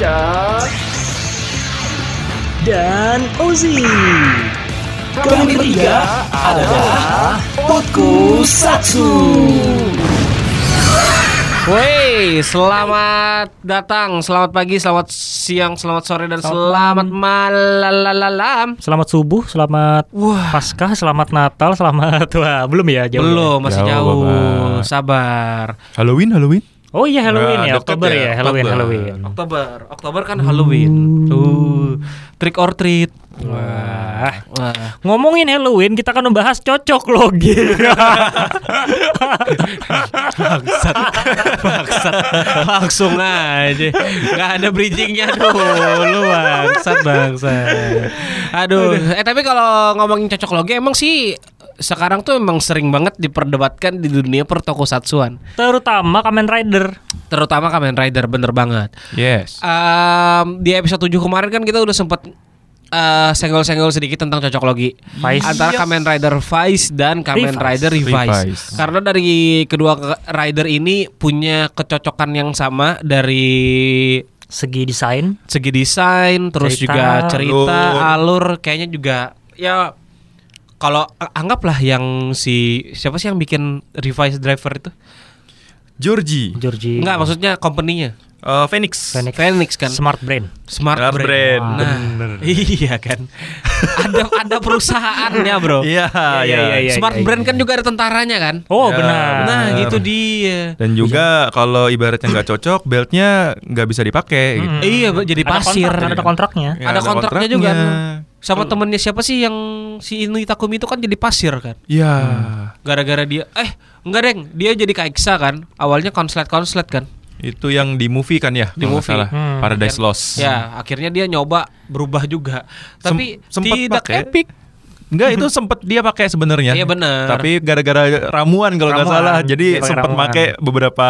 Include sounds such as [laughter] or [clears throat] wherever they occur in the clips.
Dika dan Ozi. Kami bertiga adalah Potku Satsu Woi, selamat datang, selamat pagi, selamat siang, selamat sore dan selamat malam. Selamat subuh, selamat Wah. Paskah, selamat Natal, selamat [laughs] wah belum ya jauh. Belum, masih Jauh jauh. Sabar. Halloween, Halloween. Oh iya Halloween Nah, ya, Oktober ya, ya, Halloween, Oktober. Halloween. Oktober, Oktober kan Halloween. Tuh, trick or treat. Wah. Wah. Ngomongin Halloween, kita akan membahas cocok logi. [laughs] Bangsat, bangsat, langsung aja, nggak ada bridgingnya dulu, bangsat, bangsat. Aduh, eh tapi kalau ngomongin cocok logi emang sih sekarang tuh emang sering banget diperdebatkan di dunia pertokusatsuan, Terutama Kamen Rider. terutama Kamen Rider bener banget. Yes. Em, di episode 7 kemarin kan kita udah sempet eh, senggol-senggol sedikit tentang cocok logi Vice. antara Kamen Rider Vice dan Kamen Revise. Rider Revise. Revise. Karena dari kedua ke- rider ini punya kecocokan yang sama dari Segi desain, segi desain, terus Cerita, juga cerita, alur. alur. kayaknya juga ya kalau anggaplah yang si siapa sih yang bikin Revise Driver itu? Georgie. Georgie. Enggak, maksudnya company-nya. Eh, Phoenix. Phoenix. Phoenix kan. Smart Brain. Smart, Smart Brain. Brain, Nah, iya kan. [laughs] ada ada perusahaannya, Bro. Iya, Iya, iya. iya, iya. Smart Brain kan juga ada tentaranya kan? Oh Ya, benar. Nah, benar. gitu dia. Dan juga kalau ibaratnya nggak cocok, beltnya nggak bisa dipakai. Gitu. Mm. Iya, jadi Ada pasir. kontrak, ada kontraknya. Ya, ada kontraknya juga. Sama Hmm. temennya siapa sih yang si Inui Takumi itu kan jadi pasir kan? Iya. Gara-gara dia eh enggak deng, dia jadi kaiksa kan. Awalnya konslet-konslet kan. Itu yang di movie kan ya? Di movie. salah. Hmm. Paradise Lost. Ya, akhirnya dia nyoba berubah juga. Tapi Sem- tidak pakai. epic. Enggak, itu sempet dia pakai sebenarnya. Iya, bener. Tapi gara-gara ramuan kalau nggak salah, jadi pakai sempet ramuan. pakai beberapa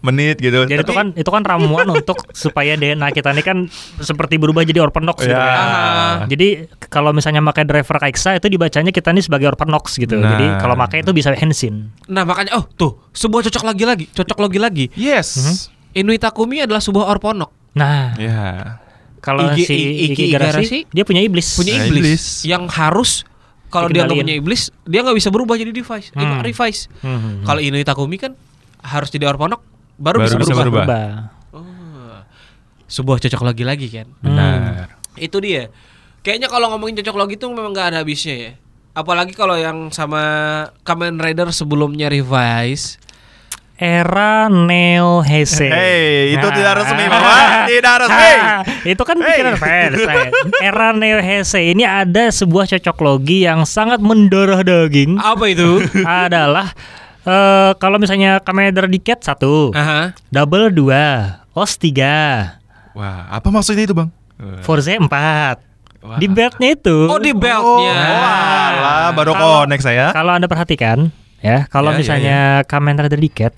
menit gitu. Jadi itu Tapi- kan itu kan ramuan [laughs] untuk supaya DNA kita ini kan seperti berubah jadi orpanox gitu Ya. kan. Ah. Jadi kalau misalnya pakai driver Kaiksa itu dibacanya kita ini sebagai orpanox gitu. Nah. Jadi kalau pakai itu bisa hensin. Nah, makanya oh, tuh, sebuah cocok lagi lagi, cocok lagi lagi. Yes. Mhm. Inui Takumi adalah sebuah orponok. Nah, Ya. kalau Iki- si Iki Iki Igarashi Igarashi dia punya iblis. Punya Nah, iblis, iblis. yang harus kalau dia nggak punya iblis, dia nggak bisa berubah jadi device, eh, Hmm. revise. Hmm. Kalau Inui Takumi kan harus jadi orponok baru, Baru bisa, bisa berubah. berubah. Oh. Sebuah cocok lagi lagi kan. Benar. Itu dia. Kayaknya kalau ngomongin cocok lagi itu memang nggak ada habisnya ya. Apalagi kalau yang sama Kamen Rider sebelumnya revise. Era Neo Heisei. Hey, itu Nah. tidak resmi, Bapak. [laughs] Tidak resmi. itu kan Hey. pikiran fans. [laughs] Era Neo Heisei ini ada sebuah cocok logi yang sangat mendarah daging. Apa itu? adalah eh kalau misalnya Kamen Rider Diket satu, Aha. double dua, os tiga, Wah, apa maksudnya itu, Bang? Forze empat. Wah. Di beltnya itu. Oh di Oh, beltnya. alah, baru Kalau- connect saya. Kalau anda perhatikan, ya, kalau Ya, ya, misalnya Kamen Rider Diket,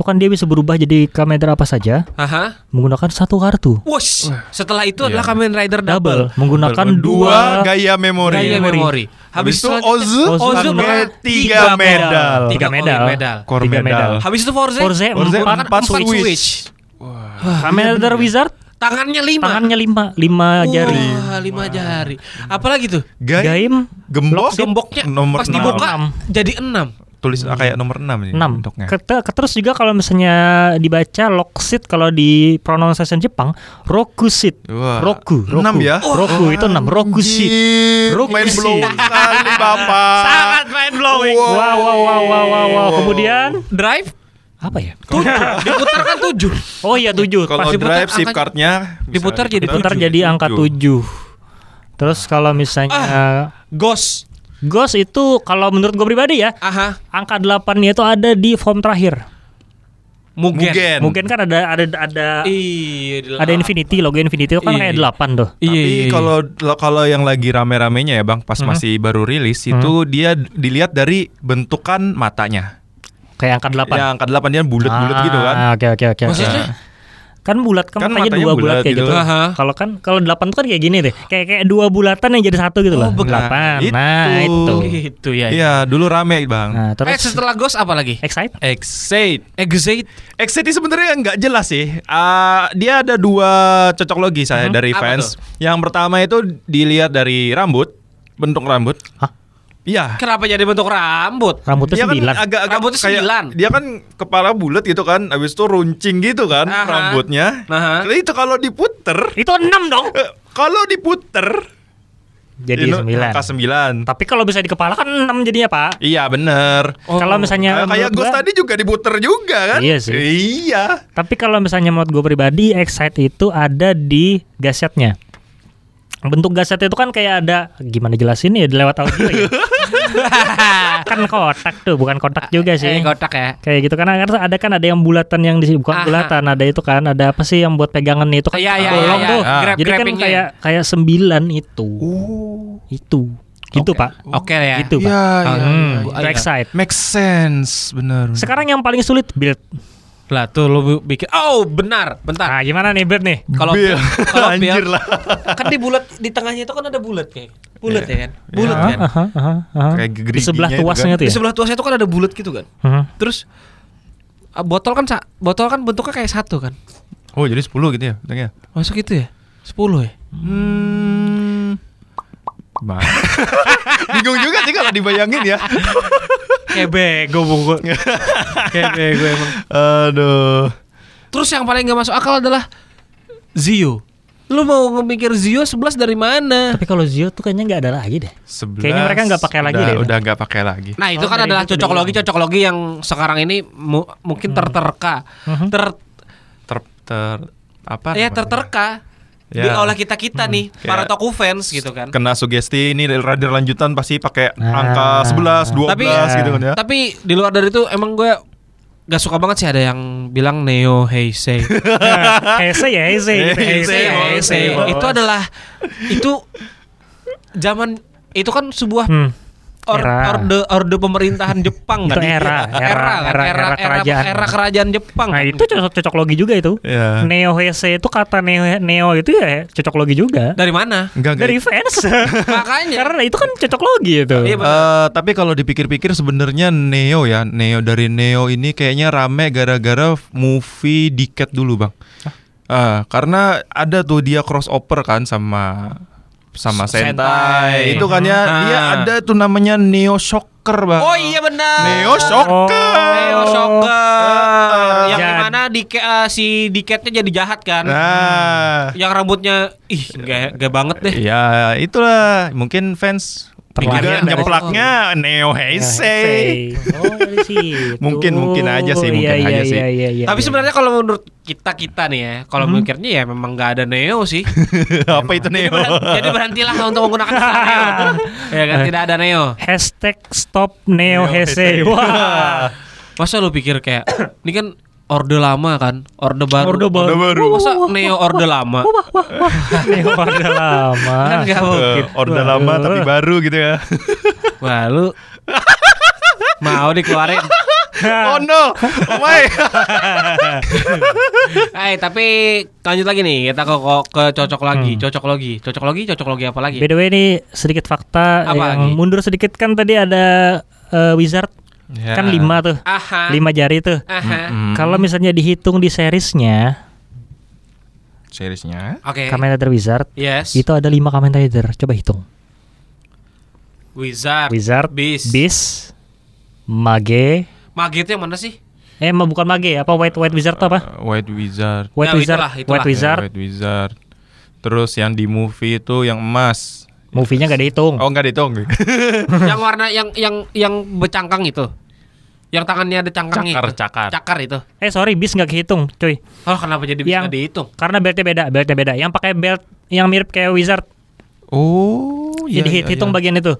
itu kan dia bisa berubah jadi Kamen Rider apa saja Aha. menggunakan satu kartu. Wush. Setelah itu Iya. adalah Kamen Rider double. Double, menggunakan dua dua gaya memori. Gaya memori. Habis itu selanjutnya- Ozu, Ozu Ozu tiga medal. Tiga medal. medal. Core Tiga medal. medal. Habis itu Forze, Forze Forze menggunakan empat empat switch. switch. Kamen Rider Wizard Tangannya lima. tangannya lima, lima jari. Wah, lima jari. Apalagi tuh? Gaim gembok Gemboknya nomor pas dibuka Enam. jadi enam. Tulis ah, kayak nomor 6 ini 6 bentuknya. Terus juga kalau misalnya dibaca Locksit kalau di pronunciation Jepang Rokusit Wah, Roku, Roku. enam ya? Roku itu 6 Rokusit Roku main blowing sekali Bapak. Sangat mind blowing. Wow. Wow wow wow wow wow, wow. Kemudian Drive apa ya? tujuh. Diputar kan tujuh. Oh iya 7 Kalau drive sip cardnya diputar jadi Diputar tujuh. jadi angka 7 Terus kalau misalnya Ghost. Ghost itu kalau menurut gue pribadi ya Aha. Angka 8-nya itu ada di form terakhir Mugen. Mugen. Mungkin kan ada ada ada Iya. di ada Infinity logo Infinity itu kan Iya. kayak 8 tuh. Iya, Tapi iya, iya. kalau kalau yang lagi rame-ramenya ya Bang, pas masih baru rilis itu dia dilihat dari bentukan matanya. Kayak angka 8. Ya angka 8 dia bulat-bulat gitu kan. Ah, Oke oke oke. oke. Maksudnya? Kan bulat kan, Kan matanya matanya dua bulat bulat kayak gitu. gitu. Kalau kan kalau delapan tuh kan kayak gini deh. Kayak kayak dua bulatan yang jadi satu gitu Oh, loh. Delapan. Nah, Nah, itu. itu. Gitu ya. Iya, dulu rame bang. Nah, eh terus setelah Ghost apa lagi? Excite? Exate. Exit. Exate ini sebenarnya nggak jelas sih. Ah, dia ada dua cocok logi saya Mhm. dari fans. Yang pertama itu dilihat dari rambut, bentuk rambut. Hah? Iya. Kenapa jadi bentuk rambut? Rambutnya Dia kan sembilan. agak, agak Rambutnya kayak- sembilan. Dia kan kepala bulat gitu kan, habis itu runcing gitu kan Aha. rambutnya. Aha. Jadi itu kalau diputer, Itu enam dong. eh, kalau diputer Jadi sembilan. angka sembilan. Tapi kalau bisa di kepala kan enam jadinya pak. Iya bener. Kalau misalnya Kayak- kayak gua- tadi juga diputer juga kan? Iya sih. Iya. Tapi kalau misalnya menurut gue pribadi, Excite itu ada di gasetnya. Bentuk gaset itu kan kayak ada gimana jelasin ya lewat audio ya. [laughs] [laughs] kan kotak tuh, bukan kotak juga sih. Eh, kotak ya. Kayak gitu kan karena ada kan ada yang bulatan yang di bukan Aha. bulatan, ada itu kan ada apa sih yang buat pegangan itu kan Iya, iya, bolong iya, tuh. iya. Grab- Jadi kan kayak kayak sembilan itu. Itu. Gitu, Pak. Oke ya. Gitu, Pak. Iya, iya, Hmm, iya. itu Excite. Make sense, bener. Sekarang yang paling sulit build. Lah tuh lu bikin Oh, benar. Bentar. Nah, gimana nih build nih? Kalau Bill. [laughs] kalau Anjir lah. kan di bulat di tengahnya itu kan ada bulat kayak. Bulat Iya. ya kan? Bulat Iya. kan? Aha, aha, aha. Kayak di sebelah itu tuasnya kan. tuh Di ya. sebelah tuasnya itu kan ada bulat gitu kan. Mhm. Terus ah, botol kan sa- botol kan bentuknya kayak satu kan. Oh, jadi 10 gitu ya? bentuknya? Masuk itu ya? 10 ya? Hmm. Gimana? [laughs] Bingung juga sih kalau dibayangin ya. [laughs] Kayak bego bungu. kayak bego emang. Aduh. Terus yang paling gak masuk akal adalah Zio. Lu mau ngemikir Zio 11 dari mana? Tapi kalau Zio tuh kayaknya nggak ada lagi deh. 11 Kayaknya mereka nggak pakai lagi deh. Udah nggak pakai lagi. Nah itu Oh, kan adalah itu cocok logi cocok logi yang sekarang ini mu- mungkin terterka, Mhm. ter Ter, ter apa? ya terterka di Ya. oleh kita kita nih para Kayak- toku fans gitu kan. Kena sugesti ini radar lanjutan pasti pakai Ah. angka 11, 12 Tapi- gitu kan ya. Tapi di luar dari itu emang gue gak suka banget sih ada yang bilang Neo Heisei. [laughs] Heise ya Heise. Heise, Heisei. Heisei. bos. Itu adalah itu zaman itu kan sebuah Hmm. Or- Era. orde orde pemerintahan [laughs] Jepang Itu kan? era, kan? era, kan? era, era kerajaan. era kerajaan Jepang. Nah kan? itu cocok cocok logi juga itu. Iya. Neo Heise itu kata Neo Neo itu ya cocok logi juga. dari mana? Enggak, enggak. Dari fans. [laughs] Makanya. Karena itu kan cocok logi itu. Iya. Eh, tapi kalau dipikir-pikir sebenarnya Neo ya, Neo dari Neo ini kayaknya rame gara-gara movie Diket dulu, Bang. Ah, karena ada tuh dia crossover kan sama sama Sentai. Sentai. Itu kan ya, Ah. dia ada tuh namanya Neo Shocker, Bang. Oh iya benar. Neo Shocker. Oh. Neo Shocker. Ah. yang Jadi- di mana di si Diketnya jadi jahat kan? Nah. Yang rambutnya ih gak, gak banget deh. Ya, itulah mungkin fans Terlahir nyeplaknya Neo Heisei. Oh. [laughs] Mungkin- mungkin aja sih, mungkin Iya, aja iya, sih. iya, iya, iya, Tapi iya. sebenarnya kalau menurut kita kita nih ya, kalau Hmm. mikirnya ya memang gak ada Neo sih. [laughs] Apa itu jadi, Neo? berhenti- jadi berhentilah untuk menggunakan [laughs] Neo. ya kan tidak ada Neo. Hashtag stop Neo Neo Heise. Heisei. Wah. Masa lu pikir kayak [clears throat] ini kan orde lama kan, orde baru. Orde baru. Orde baru. Masa Neo orde lama? Neo orde lama. Kan gak mungkin. Orde lama tapi baru gitu ya. Wah lu [laughs] mau dikeluarin. [laughs] oh no, oh my. [laughs] Eh tapi lanjut lagi nih kita ke ke cocok lagi, cocok lagi, cocok lagi, cocok lagi apa lagi? By the way ini sedikit fakta Apa yang lagi? mundur sedikit kan tadi ada eh, wizard Ya. kan lima tuh, Aha. lima jari tuh. Aha. Mm. Kalau misalnya dihitung di seriesnya seriesnya Oke. Kamen Rider Wizard Yes. itu ada lima Kamen Rider. Coba hitung. Wizard. Wizard, Beast. Beast, Mage, Mage itu yang mana sih? eh bukan Mage apa White White Wizard tuh apa? Uh, White Wizard. White Ya, Wizard, itulah, itulah. White Wizard. Ya, White Wizard. Terus yang di movie itu yang emas. Movie-nya gak dihitung. Oh enggak dihitung. [laughs] yang warna yang yang yang becangkang itu. Yang tangannya ada cangkangnya. Cakar, itu. cakar. Cakar itu. Eh sorry, Beast gak kehitung, cuy. Oh, kenapa jadi bisa Yang- dihitung? Karena beltnya beda, beltnya beda. Yang pakai belt yang mirip kayak Wizard. Oh, Jadi iya, iya, hitung iya. bagian itu.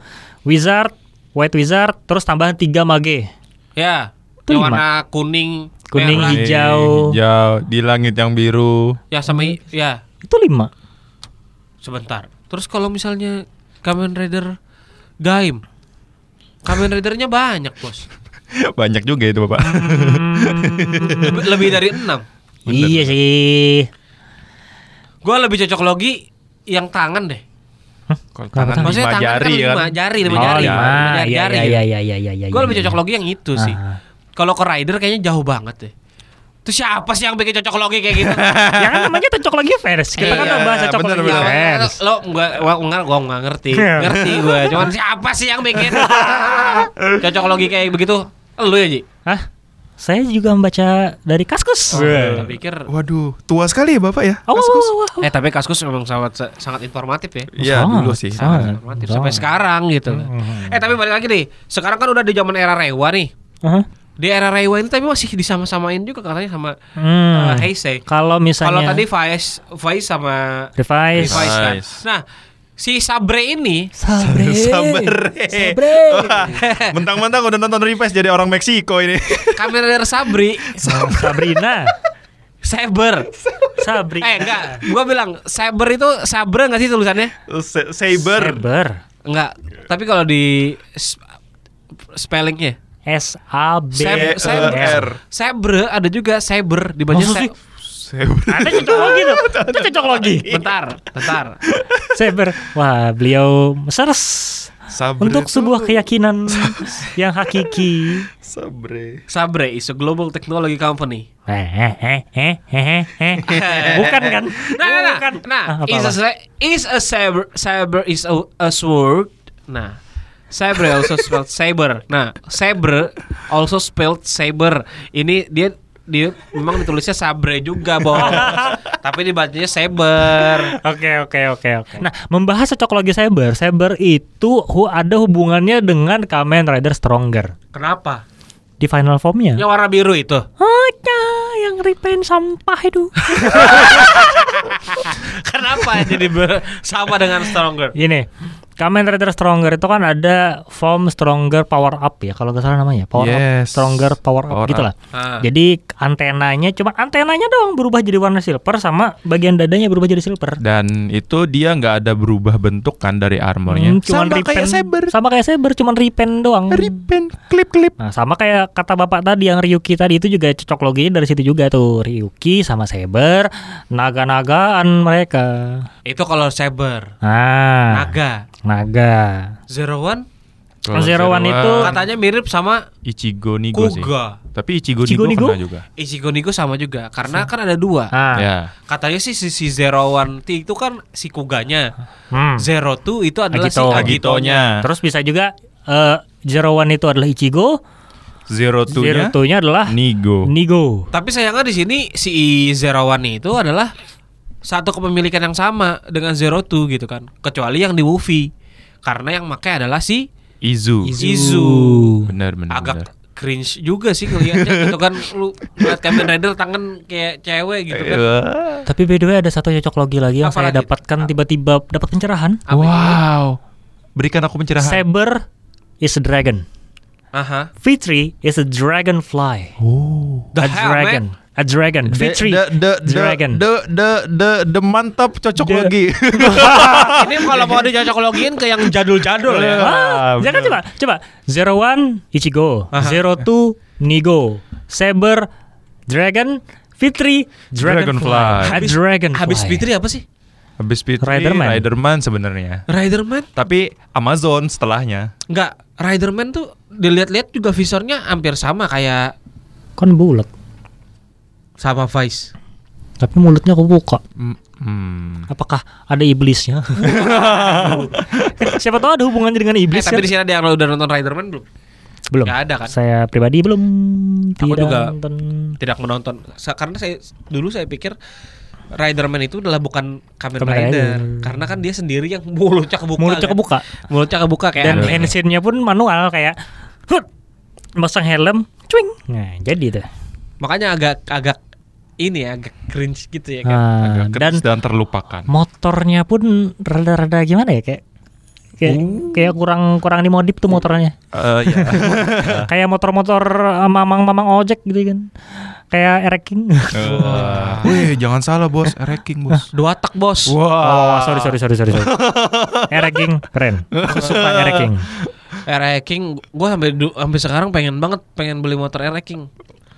Wizard, White Wizard, terus tambahan 3 Mage. Ya. Itu yang lima. warna kuning, Kuning, merah, hijau. Hijau di langit yang biru. ya sama ya. Itu 5. Sebentar. Terus kalau misalnya Kamen Rider Gaim. Kamen Ridernya banyak, Bos. [laughs] Banyak juga itu, Bapak. Lebih, lebih dari enam iya sih. Gue lebih cocok logi yang tangan deh. Kalau tangan? Maksudnya lima tangan jari kan kan. lima jari, lima Oh, jari. lima. Jari, Iya, jari iya, gitu. iya, iya, iya, iya, Gue lebih iya. cocok logi yang itu sih. Ah. Kalau ke rider kayaknya jauh banget deh. Itu siapa sih yang bikin cocok logi kayak gitu? [laughs] ya kan namanya cocok lagi fans. Kita kan Iya, udah bahas cocok bener. fans. lo gua gua enggak gua enggak ngerti. ngerti gua. Cuman siapa sih yang bikin [laughs] cocok logi kayak begitu? Lu ya, Ji? Hah? Saya juga membaca dari Kaskus. Saya pikir Waduh, tua sekali ya Bapak ya? Oh, Kaskus. wah, wah, wah. Eh tapi Kaskus memang sangat sangat informatif ya. Iya, Sangat, dulu sih. sangat. Informatif Sangat. sampai sekarang gitu. Eh tapi balik lagi nih. Sekarang kan udah di zaman era Rewa nih. Aha. Di era Rewa ini tapi masih disama-samain juga katanya sama Hmm. uh, Heisei. Kalau misalnya Kalau tadi Vice Vice sama device, Device kan. Vice. Nah, si Sabre ini Sabre. [laughs] Sabre. Sabre. [laughs] Mentang-mentang udah nonton Revice jadi orang Meksiko ini. [laughs] kamera dari Sabri Sabrina. Saber. Sabri. Eh enggak, gua bilang Saber itu Sabre enggak sih tulisannya? Saber. Saber. Enggak. Tapi kalau di s- spellingnya S A B Saber. R. Sabre ada juga Saber dibaca sih? Saber. Ada cocok lagi tuh. Itu cocok lagi. Bentar, bentar. Saber. Wah, beliau seres Sabre untuk itu- sebuah keyakinan yang hakiki. Sabre. Sabre is a global technology company. Eh, eh, eh, eh, eh, eh. [laughs] Bukan kan? Nah, nah, nah, Bukan. nah Ah, apa, is a is a saber saber is a, a sword. Nah, saber also spelled saber. Nah, saber also spelled saber. Ini dia dia memang ditulisnya sabre juga, Bos. [laughs] Tapi dibacanya saber. Oke oke oke oke. Nah, membahas cocok logi cyber, cyber itu hu- ada hubungannya dengan Kamen Rider Stronger Kenapa? di final formnya. Yang warna biru itu. Aja yang repaint sampah itu. [laughs] Kenapa jadi ber- sama dengan stronger? Gini, Kamen Rider Stronger itu kan ada form Stronger Power Up ya kalau nggak salah namanya. Power Up, Yes. Stronger Power Up Power gitu lah. Ah. Jadi antenanya cuma antenanya doang berubah jadi warna silver sama bagian dadanya berubah jadi silver. Dan itu dia nggak ada berubah bentuk kan dari armornya. Hmm, cuman Sama repaint, kayak Saber. Sama kayak Saber, cuman repaint doang. Repaint klip-klip. Nah, sama kayak kata bapak tadi yang Ryuki tadi itu juga cocok loginya dari situ juga tuh. Ryuki sama Saber, naga-nagaan mereka. Itu kalau saber. Nah, Naga. Naga. Zero One Kalau Zero One itu- katanya mirip sama Ichigo Nigo sih. Kuga. Tapi Ichigo, Ichigo Nigo, Nigo? kena juga. Ichigo Nigo sama juga karena kan ada dua. Ah, Ya. Katanya sih si, si Zero One T itu kan si Kuganya. hmm. Zero Two itu adalah Agito. si Agitonya. Terus bisa juga eh, Zero One itu adalah Ichigo, Zero Zero Two-nya Two-nya adalah Nigo. Nigo. Tapi sayangnya di sini si Zero One itu adalah satu kepemilikan yang sama dengan Zero Two gitu kan. Kecuali yang di movie. Karena yang pakai adalah si Izu. Izu. Bener bener. Agak bener. cringe juga sih ngelihatnya gitu kan lu lihat Kamen Rider tangan kayak cewek gitu kan. Wah. Tapi by the way ada satu cocok logi lagi yang Apa saya lagi? dapatkan tiba-tiba dapat pencerahan. Apa itu? Wow. Berikan aku pencerahan. Saber is a dragon. Aha. Fitri is a dragonfly. Oh. The a hell, dragon. A dragon. Fitri. The, the, the, dragon. The, the, the, the mantap cocok The- lagi. [laughs] Ini kalau mau dicocok logiin ke yang jadul-jadul ya. Ah, Ah, jangan coba, coba. Zero one Ichigo, Aha. Zero two Nigo, Saber Dragon, Fitri Dragonfly. A Habis- Dragonfly. Habis Fitri apa sih? Habis Fitri, Riderman. Riderman sebenarnya. Riderman? Tapi Amazon setelahnya. Enggak, Riderman tuh dilihat-lihat juga visornya hampir sama kayak Kan bulat, sama Vice. tapi mulutnya kebuka. Hmm, hmm. Apakah ada iblisnya? [laughs] Siapa tahu ada hubungannya dengan Eh, iblis tapi kan? di sini ada yang udah nonton Riderman belum? Belum. Nggak ada kan? Saya pribadi belum Aku tidak juga nonton. Tidak menonton. Karena saya dulu saya pikir Riderman itu adalah bukan Kamen Kamen Rider. Rider. Karena kan dia sendiri yang [laughs] mulutnya kebuka. Mulutnya kan? kebuka. Mulutnya kebuka kayak Dan aneh. handshake-nya pun manual kayak [laughs] hut, masang helm, cuing. Nah, jadi tuh. Makanya agak agak ini ya, agak cringe gitu ya kan. Agak dan dan terlupakan. motornya pun rada-rada gimana ya kayak kayak kayak kurang kurang dimodif tuh motornya. Eh, ya. [laughs] kayak motor-motor uh, mamang-mamang ojek gitu kan. Kayak ereking. Eh, [laughs] Wih, jangan salah bos, ranking bos. Dua tak bos. Oh, sorry sorry sorry sorry. sorry. [laughs] ereking keren. Aku suka ereking. Air King, gue sampai sampai sekarang pengen banget pengen beli motor Air King.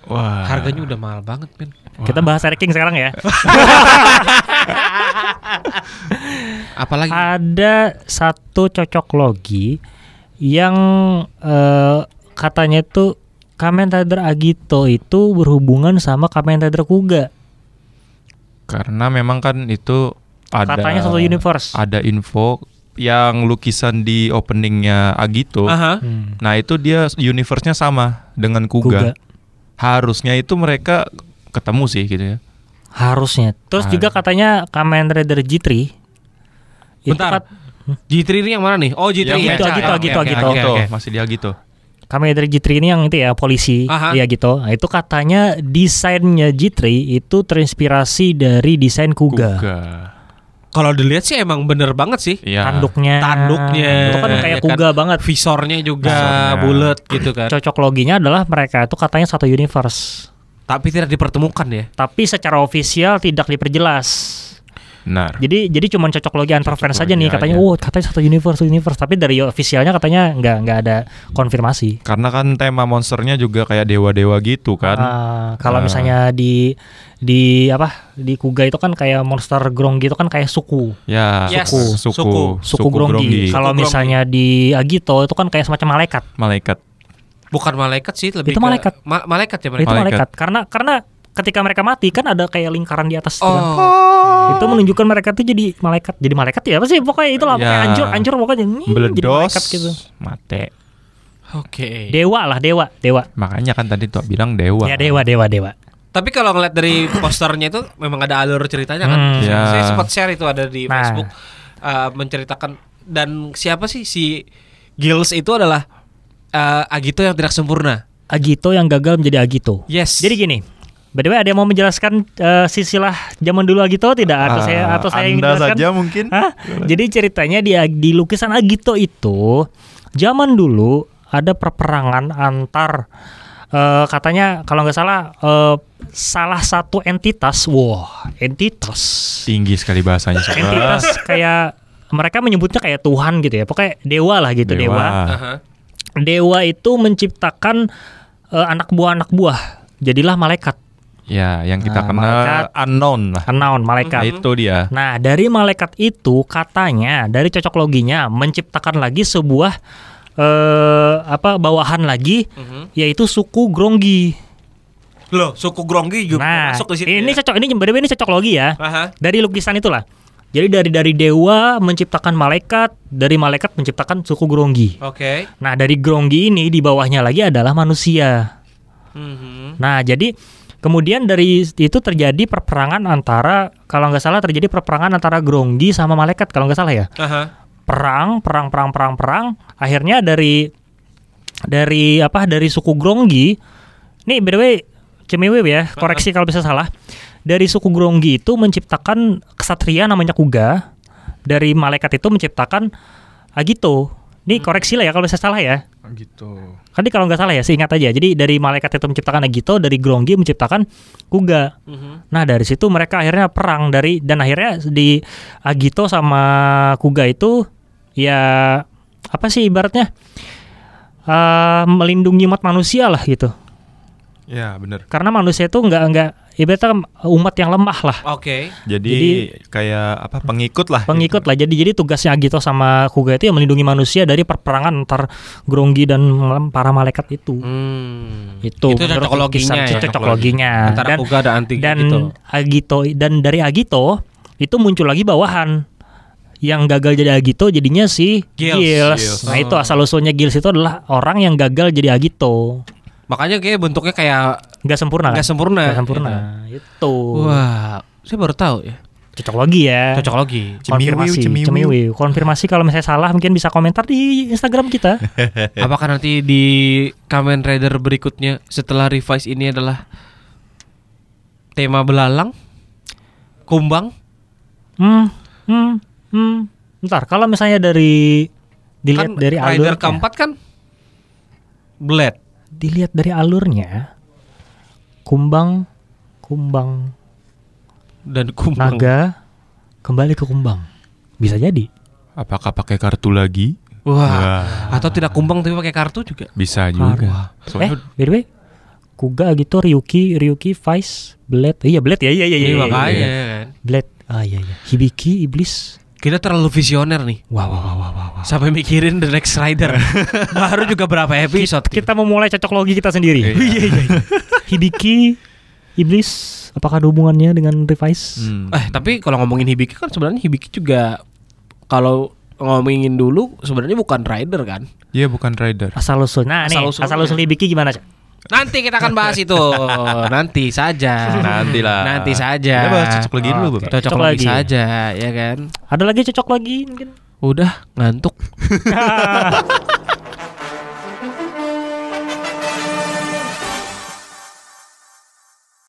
Wah. Harganya udah mahal banget, men. Kita bahas ranking sekarang ya. [laughs] Apalagi Ada satu cocok logi yang eh, katanya itu Kamen Rider Agito itu berhubungan sama Kamen Rider Kuga. Karena memang kan itu ada Katanya satu universe. Ada info yang lukisan di openingnya Agito. Aha. Hmm. Nah itu dia universe-nya sama dengan Kuga. Kuga. Harusnya itu mereka ketemu sih gitu ya. Harusnya. Terus Ah. juga katanya Kamen Rider G3 itu Bentar. kat- G3 ini yang mana nih? Oh, G3 Yang ya. Agito, Oke, Agito, oke, Agito, oke, Agito. oke, Agito, oke. masih di Agito. Kamen Rider G3 ini yang itu ya polisi, Aha. ya gitu. Nah, itu katanya desainnya G3 itu terinspirasi dari desain Kuga. Kuga. Kalau dilihat sih emang bener banget sih. Iya. Tanduknya, Tanduknya. itu kan kayak Ya kan? Kuga banget. Visornya juga Visornya. bulat gitu kan. Cocok loginya adalah mereka itu katanya satu universe, Tapi tidak dipertemukan ya. tapi secara ofisial tidak diperjelas. Benar. Jadi jadi cuma cocok logi antar fans saja logi nih katanya. aja. Oh katanya satu universe, satu universe. Tapi dari ofisialnya katanya nggak nggak ada konfirmasi. Karena kan tema monsternya juga kayak dewa-dewa gitu kan. Ah, kalau Ah. misalnya di di apa di Kuga itu kan kayak monster grong gitu kan kayak suku Ya, Yes. suku, Suku. suku, suku, gronggi. Kalau Suku misalnya di Agito itu kan kayak semacam malaikat. malaikat. Bukan malaikat sih, lebih Itu ke- malaikat. Ma- malaikat ya Itu mereka. Malaikat. malaikat. Karena karena ketika mereka mati kan ada kayak lingkaran di atas. gitu kan. Oh. Itu menunjukkan mereka tuh jadi malaikat. Jadi malaikat ya apa sih? Pokoknya itulah pokoknya Ya. hancur hancur pokoknya Hmm, jadi Meledos, malaikat gitu. mate. Oke. Dewa lah dewa dewa. Makanya kan tadi tuh bilang dewa. Ya dewa dewa dewa. Tapi kalau ngeliat dari posternya itu memang ada alur ceritanya kan. Hmm. Ya. Saya sempat share itu ada di Nah. Facebook uh, menceritakan dan siapa sih si Gills itu adalah uh, Agito yang tidak sempurna. Agito yang gagal menjadi Agito. Yes. Jadi gini, by the way ada yang mau menjelaskan eh, silsilah zaman dulu Agito tidak atau Ah, saya atau saya yang Anda menjelaskan? saja mungkin. Hah? Jadi ceritanya di di lukisan Agito itu zaman dulu ada perperangan antar eh, katanya kalau nggak salah eh, salah satu entitas, wah entitas, Tinggi sekali bahasanya. Entitas kayak mereka menyebutnya kayak Tuhan gitu ya, pokoknya dewa lah gitu dewa. Aha. Dewa itu menciptakan eh, anak buah anak buah, jadilah malaikat, Ya, yang kita Nah, kenal malaikat. unknown lah. unknown Nah, malaikat. itu dia. Nah, dari malaikat itu katanya dari cocok loginya menciptakan lagi sebuah eh apa bawahan lagi Mhm. yaitu suku Gronggi. Loh, suku Gronggi juga Nah, masuk di situ. ini ya? cocok ini way, ini cocok logi ya. Aha. Dari lukisan itulah. Jadi dari dari dewa menciptakan malaikat, dari malaikat menciptakan suku Gronggi. Oke. Nah, dari Gronggi ini di bawahnya lagi adalah manusia. Mhm. Nah, jadi kemudian dari itu terjadi perperangan antara kalau nggak salah terjadi perperangan antara Gronggi sama malaikat kalau nggak salah ya. Aha. perang, perang, perang, perang, perang. Akhirnya dari dari apa? Dari suku Gronggi. Nih, by the way, Cemiwe ya, koreksi kalau bisa salah. Dari suku Gronggi itu menciptakan kesatria namanya Kuga. Dari malaikat itu menciptakan Agito. Nih koreksi lah ya kalau bisa salah ya. Gitu. Tadi kalau nggak salah ya, seingat aja. Jadi dari malaikat itu menciptakan Agito, dari Gronggi menciptakan Kuga. Mhm. Nah dari situ mereka akhirnya perang dari dan akhirnya di Agito sama Kuga itu ya apa sih ibaratnya eh, melindungi umat manusia lah gitu. Ya, bener. Karena manusia itu nggak nggak ibaratnya umat yang lemah lah, Oke. Jadi, Jadi- kayak apa pengikut lah. pengikut lah. Jadi jadi tugasnya Agito sama Kuga itu ya melindungi manusia dari perperangan antar Gronggi dan para malaikat itu. Hmm. Itu, Itu menurut cocok loginya lukisan, ya. cocok loginya. Antara Dan- Kuga dan Anti dan gitu. Agito dan dari Agito itu muncul lagi bawahan yang gagal jadi Agito jadinya si Gills. Gills. Gills. Nah itu asal usulnya Gills itu adalah orang yang gagal jadi Agito. Makanya kayak bentuknya kayak Nggak sempurna. nggak kan? sempurna. Nggak sempurna. Itu. Wah, saya baru tahu ya. Cocok logi ya. Cocok logi. Konfirmasi, cemiwiu. cemiwiu. Konfirmasi kalau misalnya salah mungkin bisa komentar di Instagram kita. [laughs] Apakah nanti di Kamen Rider berikutnya setelah revise ini adalah tema belalang? Kumbang? hmm, hmm, hmm. Bentar, kalau misalnya dari dilihat kan dari Rider alurnya, keempat kan Blade. Dilihat dari alurnya, kumbang, kumbang, dan kumbang. naga kembali ke kumbang. Bisa jadi. Apakah pakai kartu lagi? Wah. Wah. Atau tidak kumbang tapi pakai kartu juga. Bisa juga. Eh, Soalnya by the way, Kuga gitu Ryuki Ryuki Vice Blade iya Blade ya iya iya iya Iya iya, makanya iya. kan. Blade ah iya iya Hibiki Iblis Kita terlalu visioner nih. wow wow wow wow, wow, wow. Sampai mikirin The Next Rider. [laughs] Baru juga berapa episode. kita memulai cocok logi kita sendiri Iya. iya iya iya. [laughs] Hibiki Iblis apakah ada hubungannya dengan Revise Hmm. Eh tapi kalau ngomongin Hibiki kan sebenarnya Hibiki juga kalau ngomongin dulu sebenarnya bukan rider kan. Iya bukan rider. asal usul nah nih Asal-usulnya. asal usul Hibiki gimana Cak? Nanti kita akan bahas itu. Nanti saja. Nanti lah. Nanti saja. Kita bahas cocok lagi dulu, Oke. Bang. Cocok Cocok lagi lagi. saja, ya kan. ada lagi cocok lagi mungkin Udah ngantuk. [laughs]